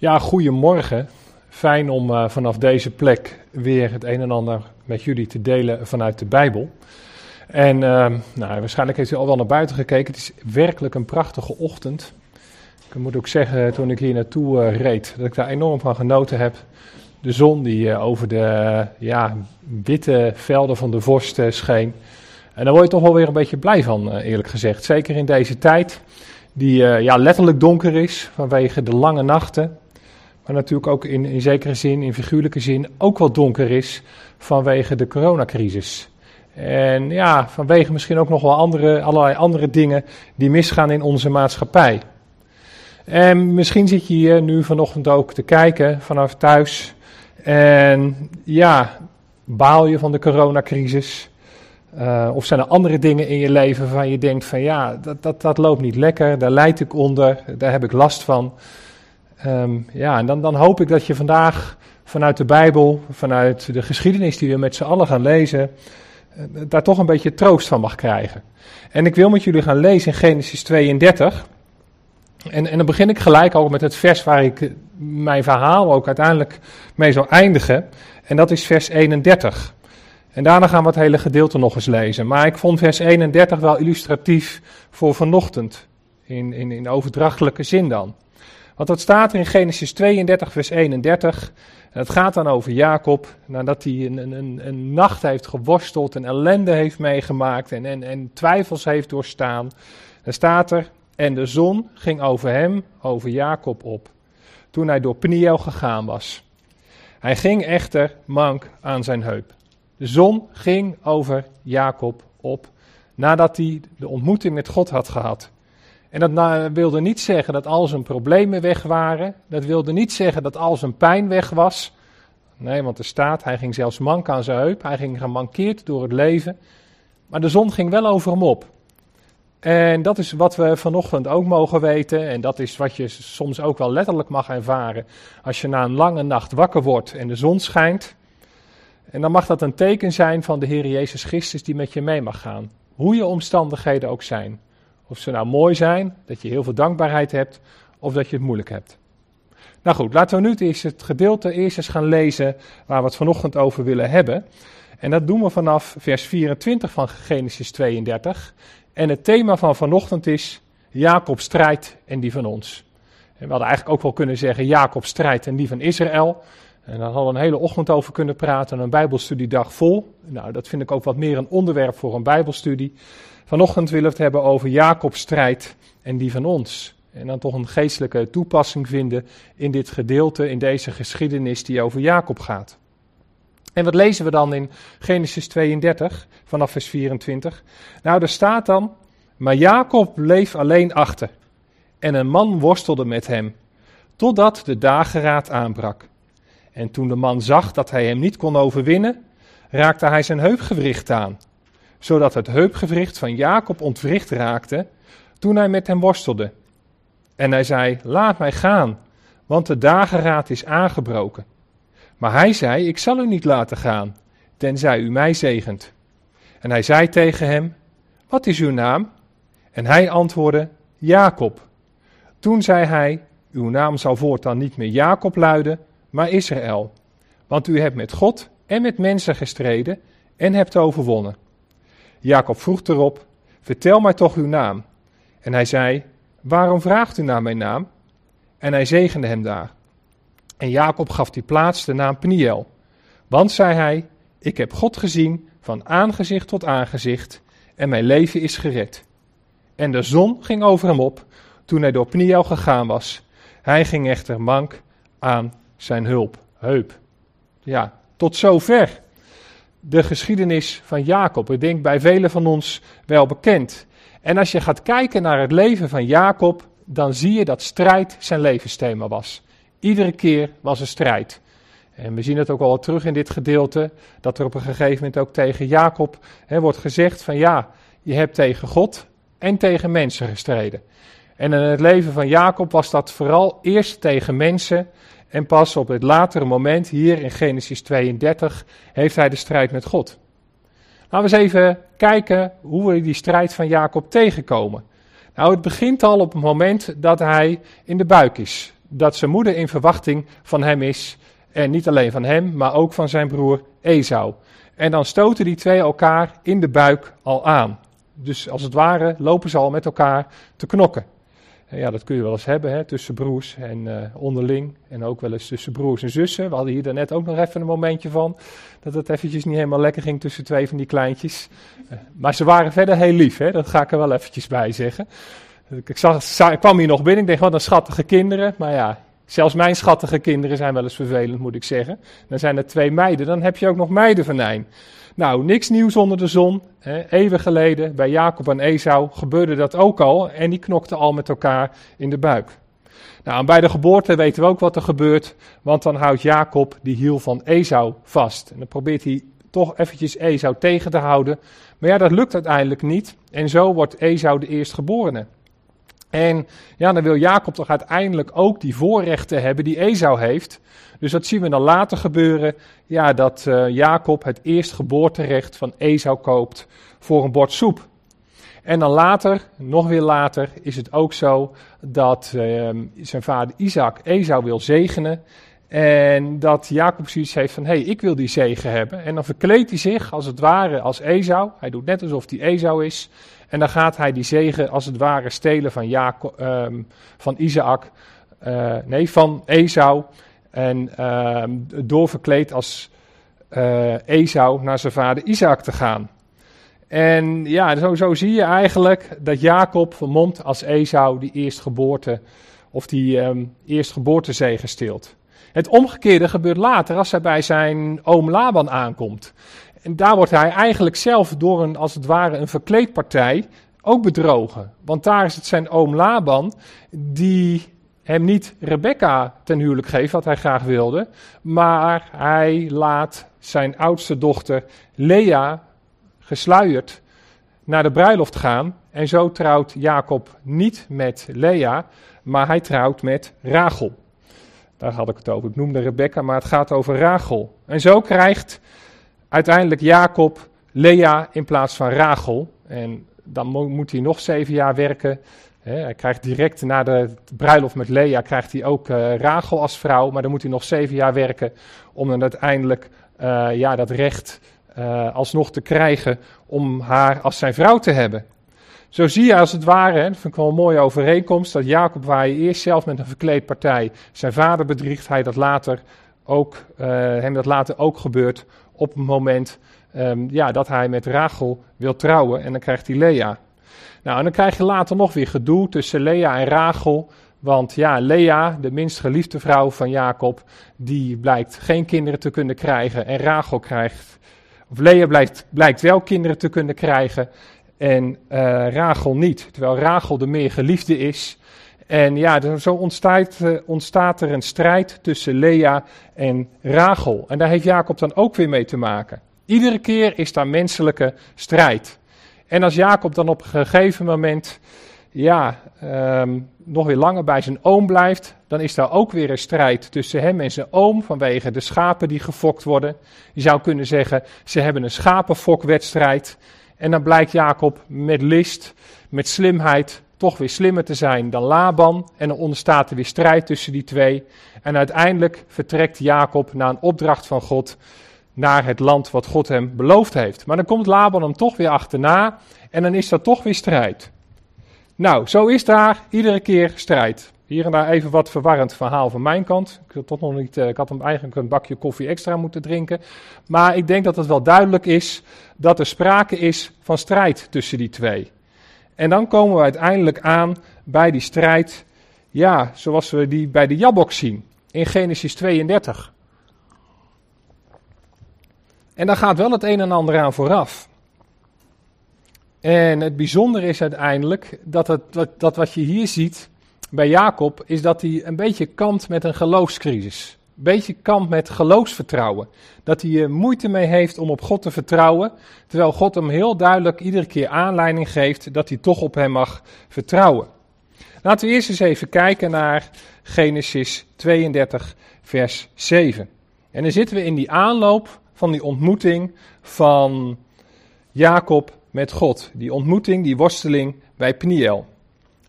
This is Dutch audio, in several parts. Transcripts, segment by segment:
Ja, goedemorgen. Fijn om uh, vanaf deze plek weer het een en ander met jullie te delen vanuit de Bijbel. En uh, nou, waarschijnlijk heeft u al wel naar buiten gekeken. Het is werkelijk een prachtige ochtend. Ik moet ook zeggen, toen ik hier naartoe uh, reed, dat ik daar enorm van genoten heb. De zon die uh, over de ja, witte velden van de vorst scheen. En daar word je toch wel weer een beetje blij van, eerlijk gezegd. Zeker in deze tijd die ja, letterlijk donker is vanwege de lange nachten maar natuurlijk ook in, in zekere zin, in figuurlijke zin, ook wat donker is vanwege de coronacrisis. En ja, vanwege misschien ook nog wel andere, allerlei andere dingen die misgaan in onze maatschappij. En misschien zit je hier nu vanochtend ook te kijken vanaf thuis. En ja, baal je van de coronacrisis? Uh, of zijn er andere dingen in je leven waarvan je denkt van ja, dat, dat, dat loopt niet lekker, daar leid ik onder, daar heb ik last van. Um, ja, en dan, dan hoop ik dat je vandaag vanuit de Bijbel, vanuit de geschiedenis die we met z'n allen gaan lezen, uh, daar toch een beetje troost van mag krijgen. En ik wil met jullie gaan lezen in Genesis 32. En, en dan begin ik gelijk al met het vers waar ik mijn verhaal ook uiteindelijk mee zal eindigen. En dat is vers 31. En daarna gaan we het hele gedeelte nog eens lezen. Maar ik vond vers 31 wel illustratief voor vanochtend. In, in, in overdrachtelijke zin dan. Want dat staat er in Genesis 32, vers 31. En het gaat dan over Jacob, nadat hij een, een, een nacht heeft geworsteld en ellende heeft meegemaakt en, en, en twijfels heeft doorstaan. Dan staat er, en de zon ging over hem, over Jacob op, toen hij door Peniel gegaan was. Hij ging echter mank aan zijn heup. De zon ging over Jacob op, nadat hij de ontmoeting met God had gehad. En dat wilde niet zeggen dat al zijn problemen weg waren. Dat wilde niet zeggen dat al zijn pijn weg was. Nee, want er staat, hij ging zelfs mank aan zijn heup. Hij ging gemankeerd door het leven. Maar de zon ging wel over hem op. En dat is wat we vanochtend ook mogen weten. En dat is wat je soms ook wel letterlijk mag ervaren. Als je na een lange nacht wakker wordt en de zon schijnt. En dan mag dat een teken zijn van de Heer Jezus Christus die met je mee mag gaan. Hoe je omstandigheden ook zijn. Of ze nou mooi zijn, dat je heel veel dankbaarheid hebt, of dat je het moeilijk hebt. Nou goed, laten we nu eens het gedeelte eerst eens gaan lezen waar we het vanochtend over willen hebben. En dat doen we vanaf vers 24 van Genesis 32. En het thema van vanochtend is Jacob strijd en die van ons. En we hadden eigenlijk ook wel kunnen zeggen Jacob strijd en die van Israël. En daar hadden we een hele ochtend over kunnen praten, een bijbelstudiedag vol. Nou, dat vind ik ook wat meer een onderwerp voor een bijbelstudie. Vanochtend willen we het hebben over Jacob's strijd en die van ons. En dan toch een geestelijke toepassing vinden in dit gedeelte, in deze geschiedenis die over Jacob gaat. En wat lezen we dan in Genesis 32 vanaf vers 24? Nou, er staat dan, maar Jacob bleef alleen achter en een man worstelde met hem, totdat de dageraad aanbrak. En toen de man zag dat hij hem niet kon overwinnen, raakte hij zijn heupgewricht aan zodat het heupgewricht van Jacob ontwricht raakte toen hij met hem worstelde. En hij zei: Laat mij gaan, want de dageraad is aangebroken. Maar hij zei: Ik zal u niet laten gaan, tenzij u mij zegent. En hij zei tegen hem: Wat is uw naam? En hij antwoordde: Jacob. Toen zei hij: Uw naam zal voortaan niet meer Jacob luiden, maar Israël. Want u hebt met God en met mensen gestreden en hebt overwonnen. Jacob vroeg erop: Vertel mij toch uw naam. En hij zei: Waarom vraagt u naar mijn naam? En hij zegende hem daar. En Jacob gaf die plaats de naam Peniel. Want, zei hij, ik heb God gezien van aangezicht tot aangezicht en mijn leven is gered. En de zon ging over hem op toen hij door Peniel gegaan was. Hij ging echter mank aan zijn hulp, heup. Ja, tot zover de geschiedenis van Jacob. Ik denk bij velen van ons wel bekend. En als je gaat kijken naar het leven van Jacob, dan zie je dat strijd zijn levensthema was. Iedere keer was er strijd. En we zien het ook al terug in dit gedeelte, dat er op een gegeven moment ook tegen Jacob hè, wordt gezegd van ja, je hebt tegen God en tegen mensen gestreden. En in het leven van Jacob was dat vooral eerst tegen mensen en pas op het latere moment, hier in Genesis 32, heeft hij de strijd met God. Laten we eens even kijken hoe we die strijd van Jacob tegenkomen. Nou, het begint al op het moment dat hij in de buik is. dat zijn moeder in verwachting van hem is. En niet alleen van hem, maar ook van zijn broer Esau. En dan stoten die twee elkaar in de buik al aan. Dus als het ware lopen ze al met elkaar te knokken. Ja, dat kun je wel eens hebben hè, tussen broers en uh, onderling. En ook wel eens tussen broers en zussen. We hadden hier daarnet ook nog even een momentje van. Dat het eventjes niet helemaal lekker ging tussen twee van die kleintjes. Uh, maar ze waren verder heel lief, hè, dat ga ik er wel eventjes bij zeggen. Ik, zag, ik kwam hier nog binnen, ik dacht, wat een schattige kinderen. Maar ja, zelfs mijn schattige kinderen zijn wel eens vervelend, moet ik zeggen. Dan zijn er twee meiden, dan heb je ook nog meidenvenijn. Nou, niks nieuws onder de zon. Hè. Eeuwen geleden, bij Jacob en Esau, gebeurde dat ook al. En die knokten al met elkaar in de buik. Nou, en bij de geboorte weten we ook wat er gebeurt. Want dan houdt Jacob die hiel van Esau vast. En dan probeert hij toch eventjes Esau tegen te houden. Maar ja, dat lukt uiteindelijk niet. En zo wordt Esau de eerstgeborene. En ja, dan wil Jacob toch uiteindelijk ook die voorrechten hebben die Esau heeft. Dus dat zien we dan later gebeuren. Ja, dat uh, Jacob het eerstgeboorterecht van Esau koopt voor een bord soep. En dan later, nog weer later, is het ook zo dat uh, zijn vader Isaac Esau wil zegenen. En dat Jacob zoiets heeft van, hé, hey, ik wil die zegen hebben. En dan verkleedt hij zich als het ware als Esau. Hij doet net alsof hij Esau is. En dan gaat hij die zegen als het ware stelen van, um, van Isaac, uh, nee, van Esau. En um, doorverkleed als uh, Esau naar zijn vader Isaac te gaan. En ja, zo, zo zie je eigenlijk dat Jacob vermomt als Esau die eerstgeboorte, of die um, eerstgeboortezegen steelt. Het omgekeerde gebeurt later als hij bij zijn oom Laban aankomt. En daar wordt hij eigenlijk zelf door een, als het ware, een verkleedpartij ook bedrogen. Want daar is het zijn oom Laban die hem niet Rebecca ten huwelijk geeft, wat hij graag wilde, maar hij laat zijn oudste dochter Lea gesluierd naar de bruiloft gaan. En zo trouwt Jacob niet met Lea, maar hij trouwt met Rachel. Daar had ik het over. Ik noemde Rebecca, maar het gaat over Rachel. En zo krijgt uiteindelijk Jacob Lea in plaats van Rachel. En dan moet hij nog zeven jaar werken. hij krijgt direct na de bruiloft met Lea krijgt hij ook uh, Rachel als vrouw. Maar dan moet hij nog zeven jaar werken om dan uiteindelijk uh, ja, dat recht uh, alsnog te krijgen om haar als zijn vrouw te hebben. Zo zie je als het ware, dat vind ik wel een mooie overeenkomst, dat Jacob, waar hij eerst zelf met een verkleedpartij zijn vader bedriegt, hij dat later ook, uh, hem dat later ook gebeurt op het moment um, ja, dat hij met Rachel wil trouwen en dan krijgt hij Lea. Nou, en dan krijg je later nog weer gedoe tussen Lea en Rachel. Want ja, Lea, de minst geliefde vrouw van Jacob, die blijkt geen kinderen te kunnen krijgen. En Rachel krijgt, of Lea blijkt wel kinderen te kunnen krijgen en uh, Rachel niet. Terwijl Rachel de meer geliefde is. En ja, zo ontstaat, uh, ontstaat er een strijd tussen Lea en Rachel. En daar heeft Jacob dan ook weer mee te maken. Iedere keer is daar menselijke strijd. En als Jacob dan op een gegeven moment, ja, um, nog weer langer bij zijn oom blijft, dan is daar ook weer een strijd tussen hem en zijn oom vanwege de schapen die gefokt worden. Je zou kunnen zeggen, ze hebben een schapenfokwedstrijd. En dan blijkt Jacob met list, met slimheid, toch weer slimmer te zijn dan Laban. En dan ontstaat er weer strijd tussen die twee. En uiteindelijk vertrekt Jacob na een opdracht van God naar het land wat God hem beloofd heeft. Maar dan komt Laban hem toch weer achterna en dan is er toch weer strijd. Nou, zo is daar iedere keer strijd. Hier en daar even wat verwarrend verhaal van mijn kant. Ik, nog niet, eh, ik had hem eigenlijk een bakje koffie extra moeten drinken. Maar ik denk dat het wel duidelijk is dat er sprake is van strijd tussen die twee. En dan komen we uiteindelijk aan bij die strijd, ja, zoals we die bij de Jabok zien, in Genesis 32. En daar gaat wel het een en ander aan vooraf. En het bijzondere is uiteindelijk dat, het, dat, dat wat je hier ziet bij Jacob, is dat hij een beetje kampt met een geloofscrisis. Een beetje kampt met geloofsvertrouwen. Dat hij er moeite mee heeft om op God te vertrouwen, terwijl God hem heel duidelijk iedere keer aanleiding geeft dat hij toch op hem mag vertrouwen. Laten we eerst eens even kijken naar Genesis 32, vers 7. En dan zitten we in die aanloop van die ontmoeting van Jacob met God. Die ontmoeting, die worsteling bij Pniel.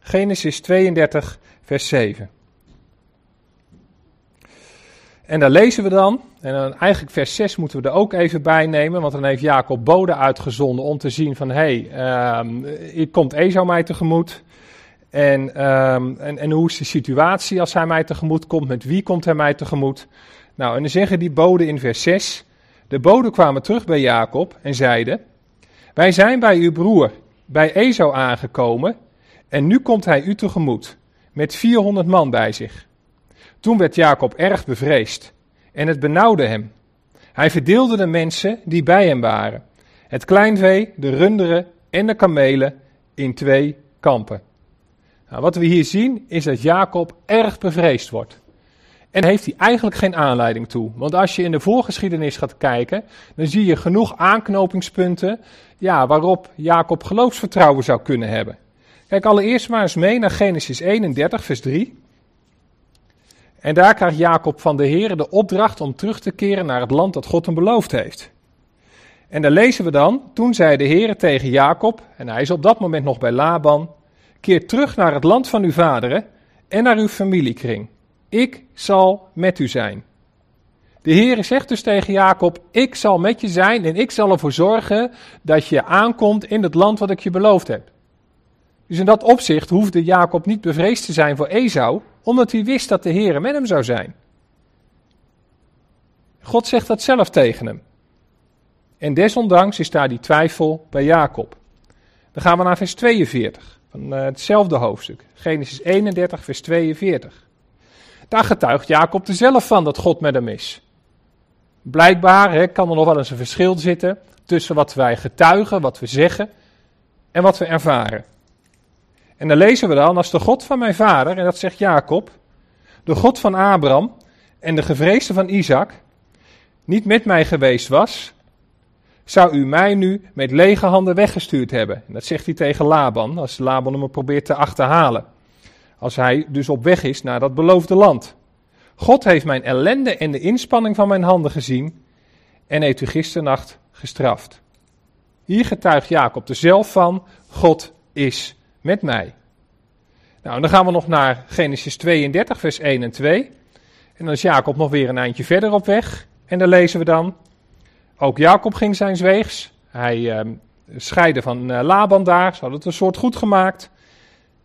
Genesis 32, vers 7. En daar lezen we dan, en dan eigenlijk vers 6 moeten we er ook even bij nemen, want dan heeft Jacob boden uitgezonden om te zien van, hé, hey, uh, komt Esau mij tegemoet? En, um, en, en hoe is de situatie als hij mij tegemoet komt? Met wie komt hij mij tegemoet? Nou, en dan zeggen die boden in vers 6, de boden kwamen terug bij Jacob en zeiden, wij zijn bij uw broer, bij Esau aangekomen, en nu komt hij u tegemoet, met 400 man bij zich. Toen werd Jacob erg bevreesd en het benauwde hem. Hij verdeelde de mensen die bij hem waren, het kleinvee, de runderen en de kamelen, in twee kampen. Nou, wat we hier zien is dat Jacob erg bevreesd wordt. En heeft hij eigenlijk geen aanleiding toe. Want als je in de voorgeschiedenis gaat kijken, dan zie je genoeg aanknopingspunten ja, waarop Jacob geloofsvertrouwen zou kunnen hebben. Kijk allereerst maar eens mee naar Genesis 31, vers 3. En daar krijgt Jacob van de Heer de opdracht om terug te keren naar het land dat God hem beloofd heeft. En daar lezen we dan, toen zei de Heer tegen Jacob, en hij is op dat moment nog bij Laban, keer terug naar het land van uw vaderen en naar uw familiekring. Ik zal met u zijn. De Heer zegt dus tegen Jacob: Ik zal met je zijn en ik zal ervoor zorgen dat je aankomt in het land wat ik je beloofd heb. Dus in dat opzicht hoefde Jacob niet bevreesd te zijn voor Esau, omdat hij wist dat de Heer met hem zou zijn. God zegt dat zelf tegen hem. En desondanks is daar die twijfel bij Jacob. Dan gaan we naar vers 42 van eh, hetzelfde hoofdstuk. Genesis 31, vers 42. Daar getuigt Jacob er zelf van dat God met hem is. Blijkbaar kan er nog wel eens een verschil zitten tussen wat wij getuigen, wat we zeggen en wat we ervaren. En dan lezen we dan, als de God van mijn vader, en dat zegt Jacob, de God van Abraham en de gevreesde van Isaac, niet met mij geweest was, zou u mij nu met lege handen weggestuurd hebben. En dat zegt hij tegen Laban, als Laban hem probeert te achterhalen. Als hij dus op weg is naar dat beloofde land. God heeft mijn ellende en de inspanning van mijn handen gezien en heeft u gisternacht gestraft. Hier getuigt Jacob er zelf van, God is met mij. Nou, dan gaan we nog naar Genesis 32, vers 1 en 2. En dan is Jacob nog weer een eindje verder op weg. En dan lezen we dan, ook Jacob ging zijn zweegs. Hij uh, scheidde van uh, Laban daar, ze hadden het een soort goed gemaakt.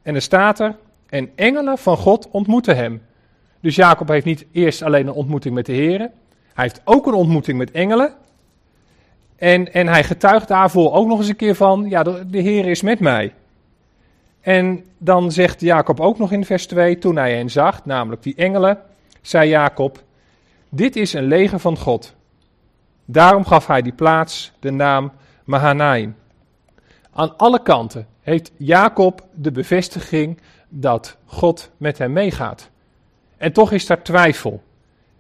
En er staat er, en engelen van God ontmoeten hem. Dus Jacob heeft niet eerst alleen een ontmoeting met de heren, hij heeft ook een ontmoeting met engelen. En, en hij getuigt daarvoor ook nog eens een keer van, ja, de, de Heer is met mij. En dan zegt Jacob ook nog in vers 2, toen hij hen zag, namelijk die engelen, zei Jacob, dit is een leger van God. Daarom gaf hij die plaats de naam Mahanaim. Aan alle kanten heeft Jacob de bevestiging dat God met hem meegaat. En toch is daar twijfel.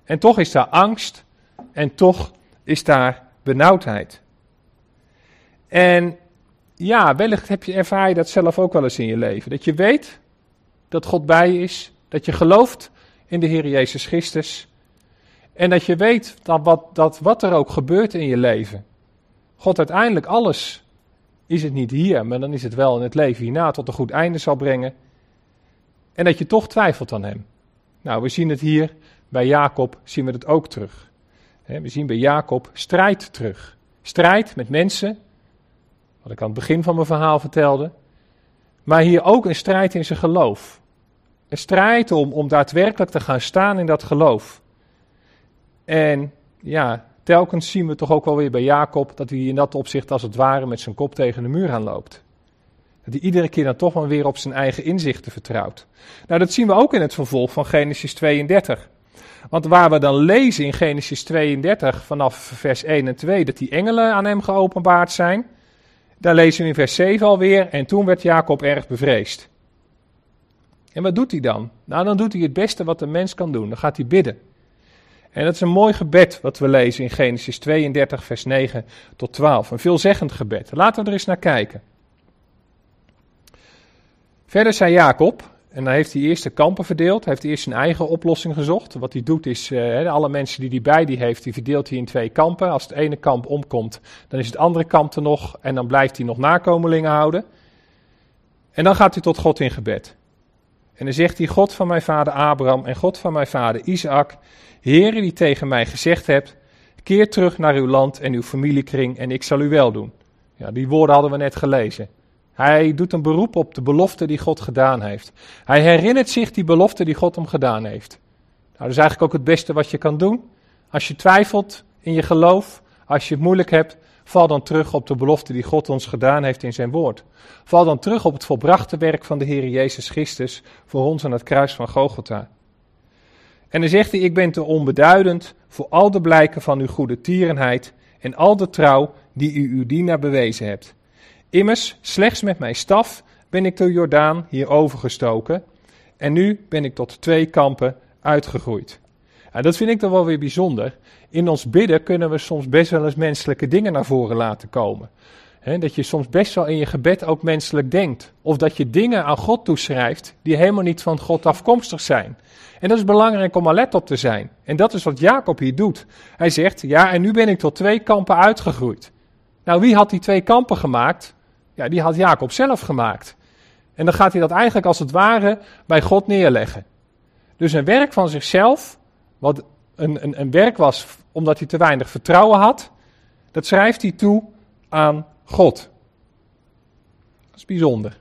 En toch is daar angst. En toch is daar benauwdheid. En ja, wellicht heb je, ervaar je dat zelf ook wel eens in je leven. Dat je weet dat God bij je is. Dat je gelooft in de Heer Jezus Christus. En dat je weet dat wat, dat wat er ook gebeurt in je leven, God uiteindelijk alles, is het niet hier, maar dan is het wel in het leven hierna tot een goed einde zal brengen. En dat je toch twijfelt aan Hem. Nou, we zien het hier bij Jacob, zien we het ook terug. We zien bij Jacob strijd terug. Strijd met mensen, wat ik aan het begin van mijn verhaal vertelde. Maar hier ook een strijd in zijn geloof. Een strijd om, om daadwerkelijk te gaan staan in dat geloof. En ja, telkens zien we toch ook wel weer bij Jacob dat hij in dat opzicht als het ware met zijn kop tegen de muur aanloopt. Dat hij iedere keer dan toch maar weer op zijn eigen inzichten vertrouwt. Nou, dat zien we ook in het vervolg van Genesis 32. Want waar we dan lezen in Genesis 32 vanaf vers 1 en 2 dat die engelen aan hem geopenbaard zijn, daar lezen we in vers 7 alweer en toen werd Jacob erg bevreesd. En wat doet hij dan? Nou, dan doet hij het beste wat een mens kan doen. Dan gaat hij bidden. En dat is een mooi gebed wat we lezen in Genesis 32, vers 9 tot 12. Een veelzeggend gebed. Laten we er eens naar kijken. Verder zei Jacob, en dan heeft hij eerst de kampen verdeeld. Hij heeft eerst zijn eigen oplossing gezocht. Wat hij doet is, uh, alle mensen die hij bij die heeft, die verdeelt hij in twee kampen. Als het ene kamp omkomt, dan is het andere kamp er nog. En dan blijft hij nog nakomelingen houden. En dan gaat hij tot God in gebed. En dan zegt hij, God van mijn vader Abraham en God van mijn vader Isaac, Heere die tegen mij gezegd hebt, keer terug naar uw land en uw familiekring en ik zal u wel doen. Ja, die woorden hadden we net gelezen. Hij doet een beroep op de belofte die God gedaan heeft. Hij herinnert zich die belofte die God hem gedaan heeft. Nou, dat is eigenlijk ook het beste wat je kan doen. Als je twijfelt in je geloof, als je het moeilijk hebt, val dan terug op de belofte die God ons gedaan heeft in zijn woord. Val dan terug op het volbrachte werk van de Heer Jezus Christus voor ons aan het kruis van Gogota. En dan zegt hij, ik ben te onbeduidend voor al de blijken van uw goede tierenheid en al de trouw die u uw dienaar bewezen hebt. Immers, slechts met mijn staf ben ik de Jordaan hier overgestoken en nu ben ik tot twee kampen uitgegroeid. En dat vind ik dan wel weer bijzonder. In ons bidden kunnen we soms best wel eens menselijke dingen naar voren laten komen. dat je soms best wel in je gebed ook menselijk denkt. Of dat je dingen aan God toeschrijft die helemaal niet van God afkomstig zijn. En dat is belangrijk om alert op te zijn. En dat is wat Jacob hier doet. Hij zegt, ja, en nu ben ik tot twee kampen uitgegroeid. Nou, wie had die twee kampen gemaakt? Ja, die had Jacob zelf gemaakt. En dan gaat hij dat eigenlijk als het ware bij God neerleggen. Dus een werk van zichzelf, wat een, een, een werk was omdat hij te weinig vertrouwen had, dat schrijft hij toe aan God. Dat is bijzonder.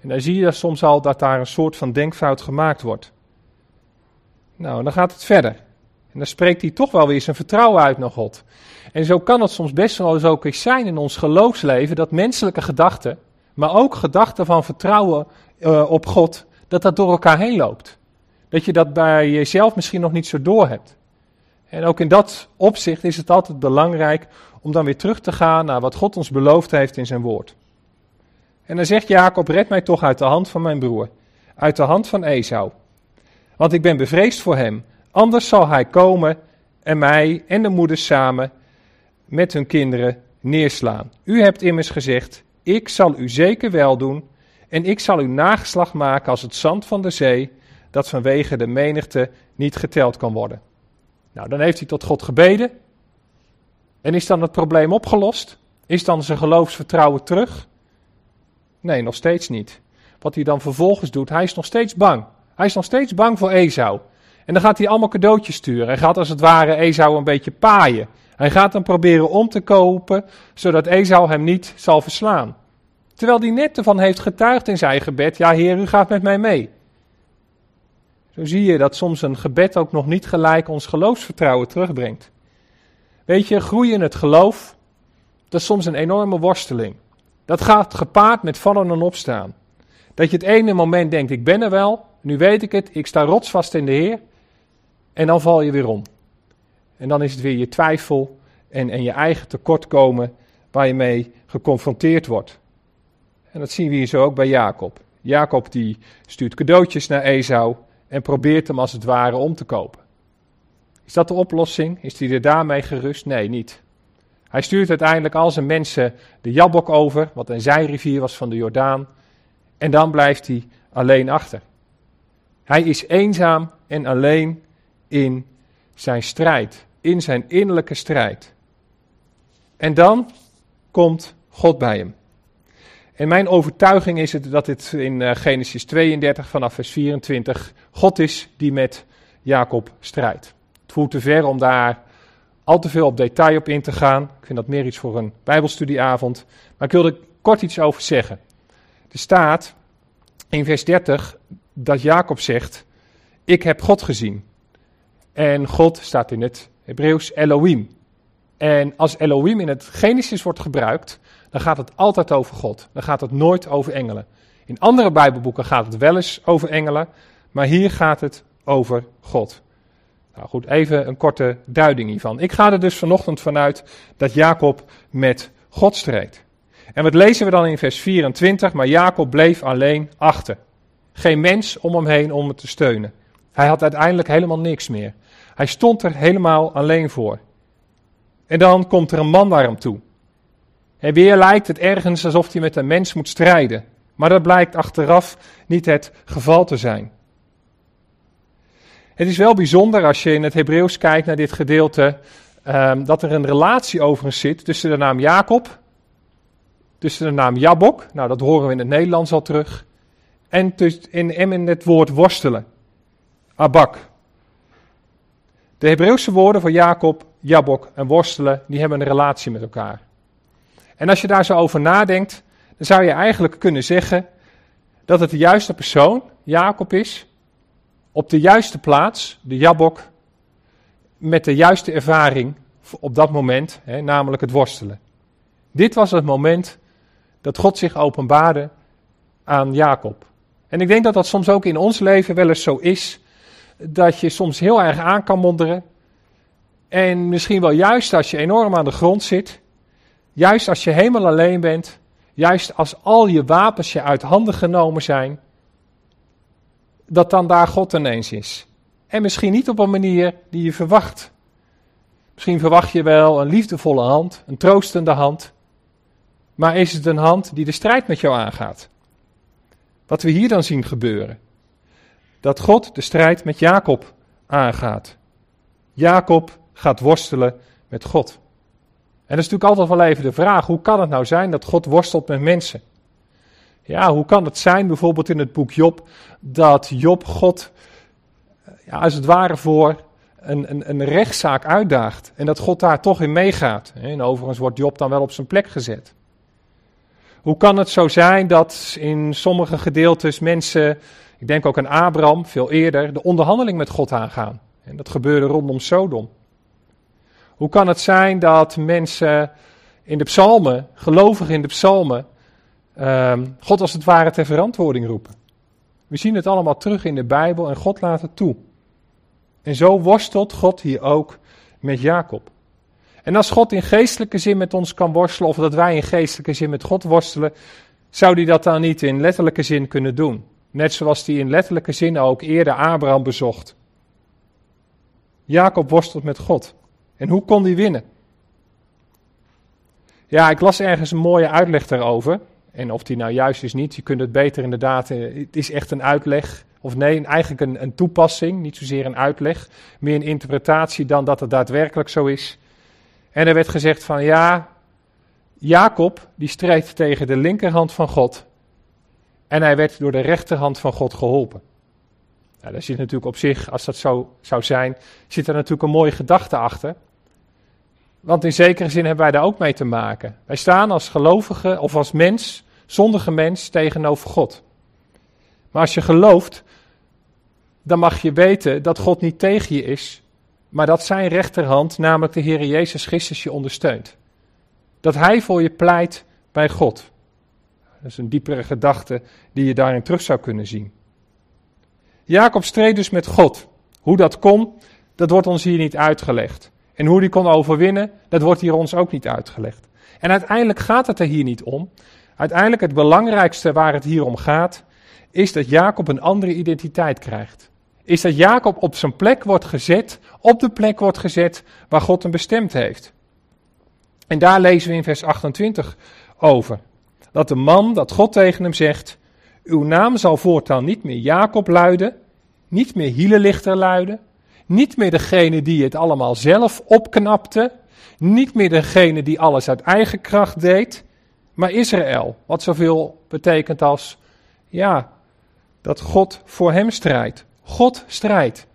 En dan zie je soms al dat daar een soort van denkfout gemaakt wordt. Nou, dan gaat het verder. En dan spreekt hij toch wel weer zijn vertrouwen uit naar God. En zo kan het soms best wel eens ook zijn in ons geloofsleven dat menselijke gedachten, maar ook gedachten van vertrouwen uh, op God, dat dat door elkaar heen loopt. Dat je dat bij jezelf misschien nog niet zo door hebt. En ook in dat opzicht is het altijd belangrijk om dan weer terug te gaan naar wat God ons beloofd heeft in zijn woord. En dan zegt Jacob: Red mij toch uit de hand van mijn broer, uit de hand van Esau. Want ik ben bevreesd voor hem, anders zal hij komen en mij en de moeders samen met hun kinderen neerslaan. U hebt immers gezegd: Ik zal u zeker wel doen, en ik zal uw nageslag maken als het zand van de zee, dat vanwege de menigte niet geteld kan worden. Nou, dan heeft hij tot God gebeden. En is dan het probleem opgelost? Is dan zijn geloofsvertrouwen terug? Nee, nog steeds niet. Wat hij dan vervolgens doet, hij is nog steeds bang. Hij is nog steeds bang voor Esau. En dan gaat hij allemaal cadeautjes sturen. Hij gaat als het ware Esau een beetje paaien. Hij gaat hem proberen om te kopen, zodat Esau hem niet zal verslaan. Terwijl hij net ervan heeft getuigd in zijn gebed: Ja, Heer, u gaat met mij mee. Zo zie je dat soms een gebed ook nog niet gelijk ons geloofsvertrouwen terugbrengt. Weet je, groeien in het geloof, dat is soms een enorme worsteling. Dat gaat gepaard met vallen en opstaan. Dat je het ene moment denkt, ik ben er wel, nu weet ik het, ik sta rotsvast in de Heer. En dan val je weer om. En dan is het weer je twijfel en, en je eigen tekortkomen waar je mee geconfronteerd wordt. En dat zien we hier zo ook bij Jacob. Jacob die stuurt cadeautjes naar Esau en probeert hem als het ware om te kopen. Is dat de oplossing? Is hij er daarmee gerust? Nee, niet. Hij stuurt uiteindelijk al zijn mensen de Jabok over, wat een zijrivier was van de Jordaan, en dan blijft hij alleen achter. Hij is eenzaam en alleen in zijn strijd, in zijn innerlijke strijd. En dan komt God bij hem. En mijn overtuiging is het dat dit in eh, Genesis 32 vanaf vers 24 God is die met Jacob strijdt. Het voert te ver om daar al te veel op detail op in te gaan. Ik vind dat meer iets voor een Bijbelstudieavond. Maar ik wil er kort iets over zeggen. Er staat in vers 30 dat Jacob zegt: Ik heb God gezien. En God staat in het Hebreeuws Elohim. En als Elohim in het Genesis wordt gebruikt, dan gaat het altijd over God. Dan gaat het nooit over engelen. In andere Bijbelboeken gaat het wel eens over engelen, maar hier gaat het over God. Nou goed, even een korte duiding hiervan. Ik ga er dus vanochtend vanuit dat Jacob met God streed. En wat lezen we dan in vers 24? Maar Jacob bleef alleen achter. Geen mens om hem heen om hem te steunen. Hij had uiteindelijk helemaal niks meer. Hij stond er helemaal alleen voor. En dan komt er een man naar hem toe. En weer lijkt het ergens alsof hij met een mens moet strijden. Maar dat blijkt achteraf niet het geval te zijn. Het is wel bijzonder als je in het Hebreeuws kijkt naar dit gedeelte, um, dat er een relatie overigens zit tussen de naam Jacob, tussen de naam Jabok, nou dat horen we in het Nederlands al terug, en, in, in het woord worstelen. Abak. De Hebreeuwse woorden voor Jacob, Jabok en worstelen, die hebben een relatie met elkaar. En als je daar zo over nadenkt, dan zou je eigenlijk kunnen zeggen dat het de juiste persoon, Jacob is, op de juiste plaats, de Jabok, met de juiste ervaring op dat moment, hè, namelijk het worstelen. Dit was het moment dat God zich openbaarde aan Jacob. En ik denk dat dat soms ook in ons leven wel eens zo is, dat je soms heel erg aan kan monderen. En misschien wel juist als je enorm aan de grond zit, juist als je helemaal alleen bent, juist als al je wapens je uit handen genomen zijn, dat dan daar God ineens is. En misschien niet op een manier die je verwacht. Misschien verwacht je wel een liefdevolle hand, een troostende hand. Maar is het een hand die de strijd met jou aangaat? Wat we hier dan zien gebeuren. Dat God de strijd met Jacob aangaat. Jacob gaat worstelen met God. En dat is natuurlijk altijd wel even de vraag: hoe kan het nou zijn dat God worstelt met mensen? Ja, hoe kan het zijn, bijvoorbeeld in het boek Job, dat Job God ja, als het ware voor een, een, een rechtszaak uitdaagt en dat God daar toch in meegaat? En overigens wordt Job dan wel op zijn plek gezet. Hoe kan het zo zijn dat in sommige gedeeltes mensen, ik denk ook aan Abraham veel eerder, de onderhandeling met God aangaan? En dat gebeurde rondom Sodom. Hoe kan het zijn dat mensen in de psalmen, gelovigen in de psalmen, Ehm, God als het ware ter verantwoording roepen. We zien het allemaal terug in de Bijbel en God laat het toe. En zo worstelt God hier ook met Jacob. En als God in geestelijke zin met ons kan worstelen, of dat wij in geestelijke zin met God worstelen, zou hij dat dan niet in letterlijke zin kunnen doen? Net zoals hij in letterlijke zin ook eerder Abraham bezocht. Jacob worstelt met God. En hoe kon hij winnen? Ja, ik las ergens een mooie uitleg daarover. En of die nou juist is niet, je kunt het beter inderdaad, het is echt een uitleg. Of nee, eigenlijk een, een toepassing, niet zozeer een uitleg. Meer een interpretatie dan dat het daadwerkelijk zo is. En er werd gezegd van ja, Jacob die strijdt tegen de linkerhand van God. En hij werd door de rechterhand van God geholpen. Nou, daar zit natuurlijk op zich, als dat zo zou zijn, zit er natuurlijk een mooie gedachte achter. Want in zekere zin hebben wij daar ook mee te maken. Wij staan als gelovige of als mens, zondige mens, tegenover God. Maar als je gelooft, dan mag je weten dat God niet tegen je is, maar dat zijn rechterhand, namelijk de Heer Jezus Christus, je ondersteunt. Dat Hij voor je pleit bij God. Dat is een diepere gedachte die je daarin terug zou kunnen zien. Jacob streed dus met God. Hoe dat kon, dat wordt ons hier niet uitgelegd. En hoe die kon overwinnen, dat wordt hier ons ook niet uitgelegd. En uiteindelijk gaat het er hier niet om. Uiteindelijk het belangrijkste waar het hier om gaat, is dat Jacob een andere identiteit krijgt. Is dat Jacob op zijn plek wordt gezet, op de plek wordt gezet waar God hem bestemd heeft. En daar lezen we in vers 28 over. Dat de man, dat God tegen hem zegt, uw naam zal voortaan niet meer Jacob luiden, niet meer Hielelichter luiden, niet meer degene die het allemaal zelf opknapte. Niet meer degene die alles uit eigen kracht deed. Maar Israël. Wat zoveel betekent als, ja, dat God voor hem strijdt. God strijdt.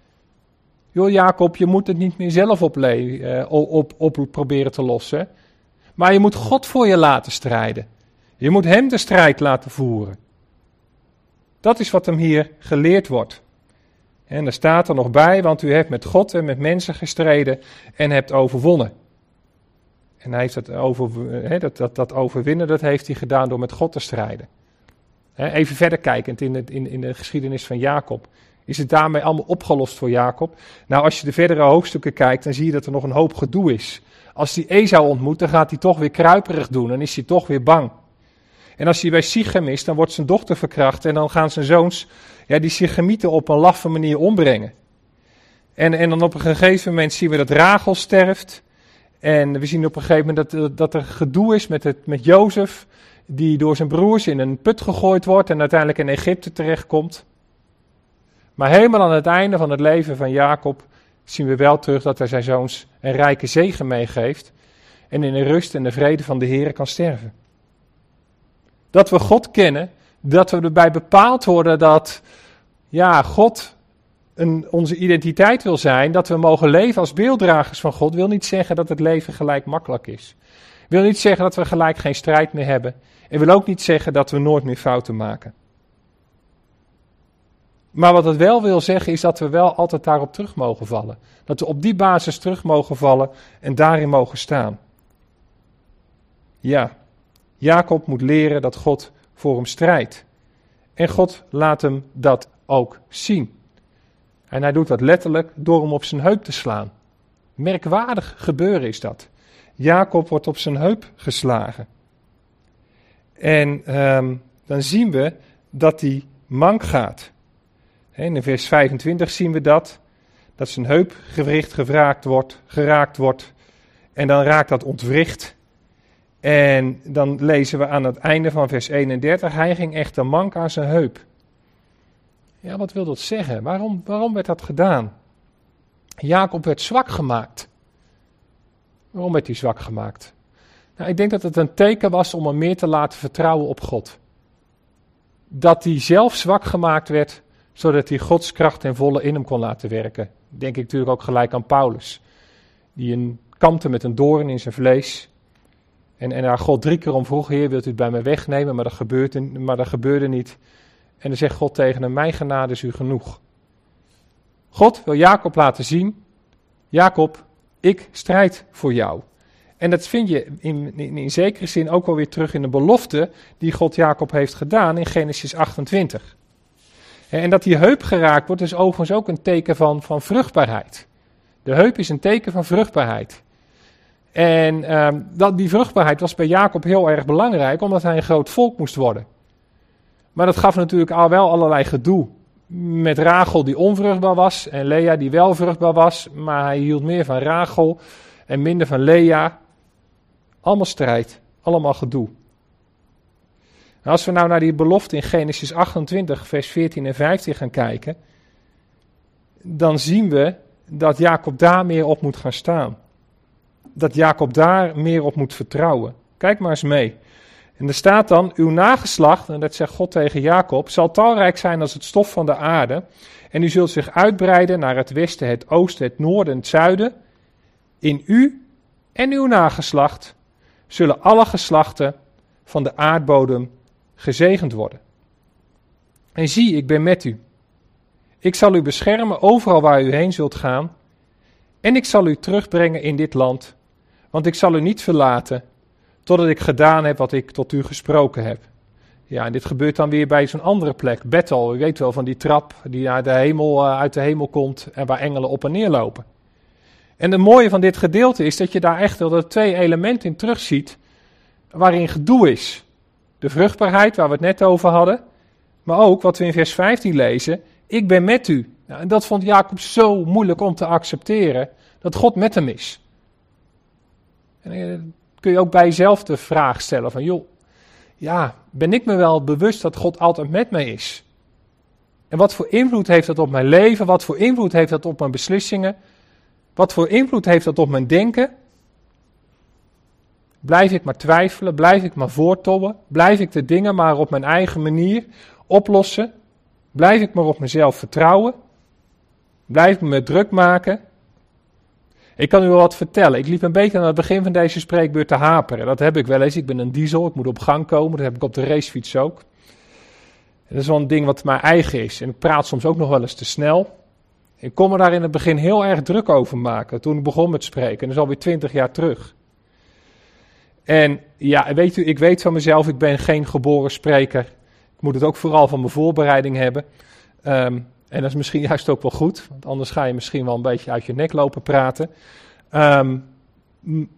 Joh, Jacob, je moet het niet meer zelf op, op, op proberen te lossen. Maar je moet God voor je laten strijden. Je moet hem de strijd laten voeren. Dat is wat hem hier geleerd wordt. En er staat er nog bij, want u hebt met God en met mensen gestreden en hebt overwonnen. En hij heeft dat, over, dat, dat, dat overwinnen, dat heeft hij gedaan door met God te strijden. Even verder kijkend in, het, in, in de geschiedenis van Jacob. Is het daarmee allemaal opgelost voor Jacob? Nou, als je de verdere hoofdstukken kijkt, dan zie je dat er nog een hoop gedoe is. Als hij Esau ontmoet, dan gaat hij toch weer kruiperig doen en is hij toch weer bang. En als hij bij Sichem is, dan wordt zijn dochter verkracht en dan gaan zijn zoons ja, die Sichemieten op een laffe manier ombrengen. En, en dan op een gegeven moment zien we dat Rachel sterft. En we zien op een gegeven moment dat, dat er gedoe is met, het, met Jozef, die door zijn broers in een put gegooid wordt en uiteindelijk in Egypte terechtkomt. Maar helemaal aan het einde van het leven van Jacob zien we wel terug dat hij zijn zoons een rijke zegen meegeeft en in de rust en de vrede van de Heer kan sterven. Dat we God kennen, Dat we erbij bepaald worden dat ja, God een, onze identiteit wil zijn, dat we mogen leven als beelddragers van God, wil niet zeggen dat het leven gelijk makkelijk is. Wil niet zeggen dat we gelijk geen strijd meer hebben. En wil ook niet zeggen dat we nooit meer fouten maken. Maar wat het wel wil zeggen is dat we wel altijd daarop terug mogen vallen. Dat we op die basis terug mogen vallen en daarin mogen staan. Ja, Jacob moet leren dat God voor hem strijdt. En God laat hem dat ook zien. En hij doet dat letterlijk door hem op zijn heup te slaan. Merkwaardig gebeuren is dat. Jacob wordt op zijn heup geslagen. En um, dan zien we dat hij mank gaat. In vers 25 zien we dat. Dat zijn heupgewricht geraakt wordt, geraakt wordt. En dan raakt dat ontwricht. En dan lezen we aan het einde van vers 31, hij ging echter mank aan zijn heup. Ja, wat wil dat zeggen? Waarom, waarom werd dat gedaan? Jacob werd zwak gemaakt. Waarom werd hij zwak gemaakt? Nou, ik denk dat het een teken was om hem meer te laten vertrouwen op God. Dat hij zelf zwak gemaakt werd, zodat hij Gods kracht en volle in hem kon laten werken. Denk ik natuurlijk ook gelijk aan Paulus, die een kampte met een doorn in zijn vlees. En, en daar God drie keer om vroeg, Heer, wilt u het bij mij wegnemen? Maar dat, gebeurde, maar dat gebeurde niet. En dan zegt God tegen hem, mijn genade is u genoeg. God wil Jacob laten zien, Jacob, ik strijd voor jou. En dat vind je in, in, in, zekere zin ook wel weer terug in de belofte die God Jacob heeft gedaan in Genesis 28. En dat die heup geraakt wordt is overigens ook een teken van, van vruchtbaarheid. De heup is een teken van vruchtbaarheid. En um, dat, die vruchtbaarheid was bij Jacob heel erg belangrijk, omdat hij een groot volk moest worden. Maar dat gaf natuurlijk al wel allerlei gedoe. Met Rachel die onvruchtbaar was en Lea die wel vruchtbaar was, maar hij hield meer van Rachel en minder van Lea. Allemaal strijd, allemaal gedoe. als we nou naar die belofte in Genesis 28, vers 14 en 15 gaan kijken, dan zien we dat Jacob daar meer op moet gaan staan. Dat Jacob daar meer op moet vertrouwen. Kijk maar eens mee. En er staat dan, uw nageslacht, en dat zegt God tegen Jacob, zal talrijk zijn als het stof van de aarde. En u zult zich uitbreiden naar het westen, het oosten, het noorden en het zuiden. In u en uw nageslacht zullen alle geslachten van de aardbodem gezegend worden. En zie, ik ben met u. Ik zal u beschermen overal waar u heen zult gaan. En ik zal u terugbrengen in dit land, want ik zal u niet verlaten totdat ik gedaan heb wat ik tot u gesproken heb. Ja, en dit gebeurt dan weer bij zo'n andere plek, Bethel. U weet wel van die trap die uit de hemel, uh, uit de hemel komt en waar engelen op en neer lopen. En het mooie van dit gedeelte is dat je daar echt wel de twee elementen in terugziet waarin gedoe is. De vruchtbaarheid, waar we het net over hadden, maar ook wat we in vers 15 lezen, ik ben met u. Nou, en dat vond Jacob zo moeilijk om te accepteren, dat God met hem is. En eh, kun je ook bij jezelf de vraag stellen van, joh, ja, ben ik me wel bewust dat God altijd met mij is? En wat voor invloed heeft dat op mijn leven? Wat voor invloed heeft dat op mijn beslissingen? Wat voor invloed heeft dat op mijn denken? Blijf ik maar twijfelen? Blijf ik maar voortobben? Blijf ik de dingen maar op mijn eigen manier oplossen? Blijf ik maar op mezelf vertrouwen? Blijf ik me druk maken? Ik kan u wel wat vertellen. Ik liep een beetje aan het begin van deze spreekbeurt te haperen. Dat heb ik wel eens. Ik ben een diesel, ik moet op gang komen. Dat heb ik op de racefiets ook. dat is wel een ding wat mijn eigen is. En ik praat soms ook nog wel eens te snel. Ik kon me daar in het begin heel erg druk over maken toen ik begon met spreken. En dat is alweer twintig jaar terug. En ja, weet u, ik weet van mezelf, ik ben geen geboren spreker. Ik moet het ook vooral van mijn voorbereiding hebben. Um, en dat is misschien juist ook wel goed, want anders ga je misschien wel een beetje uit je nek lopen praten. Um,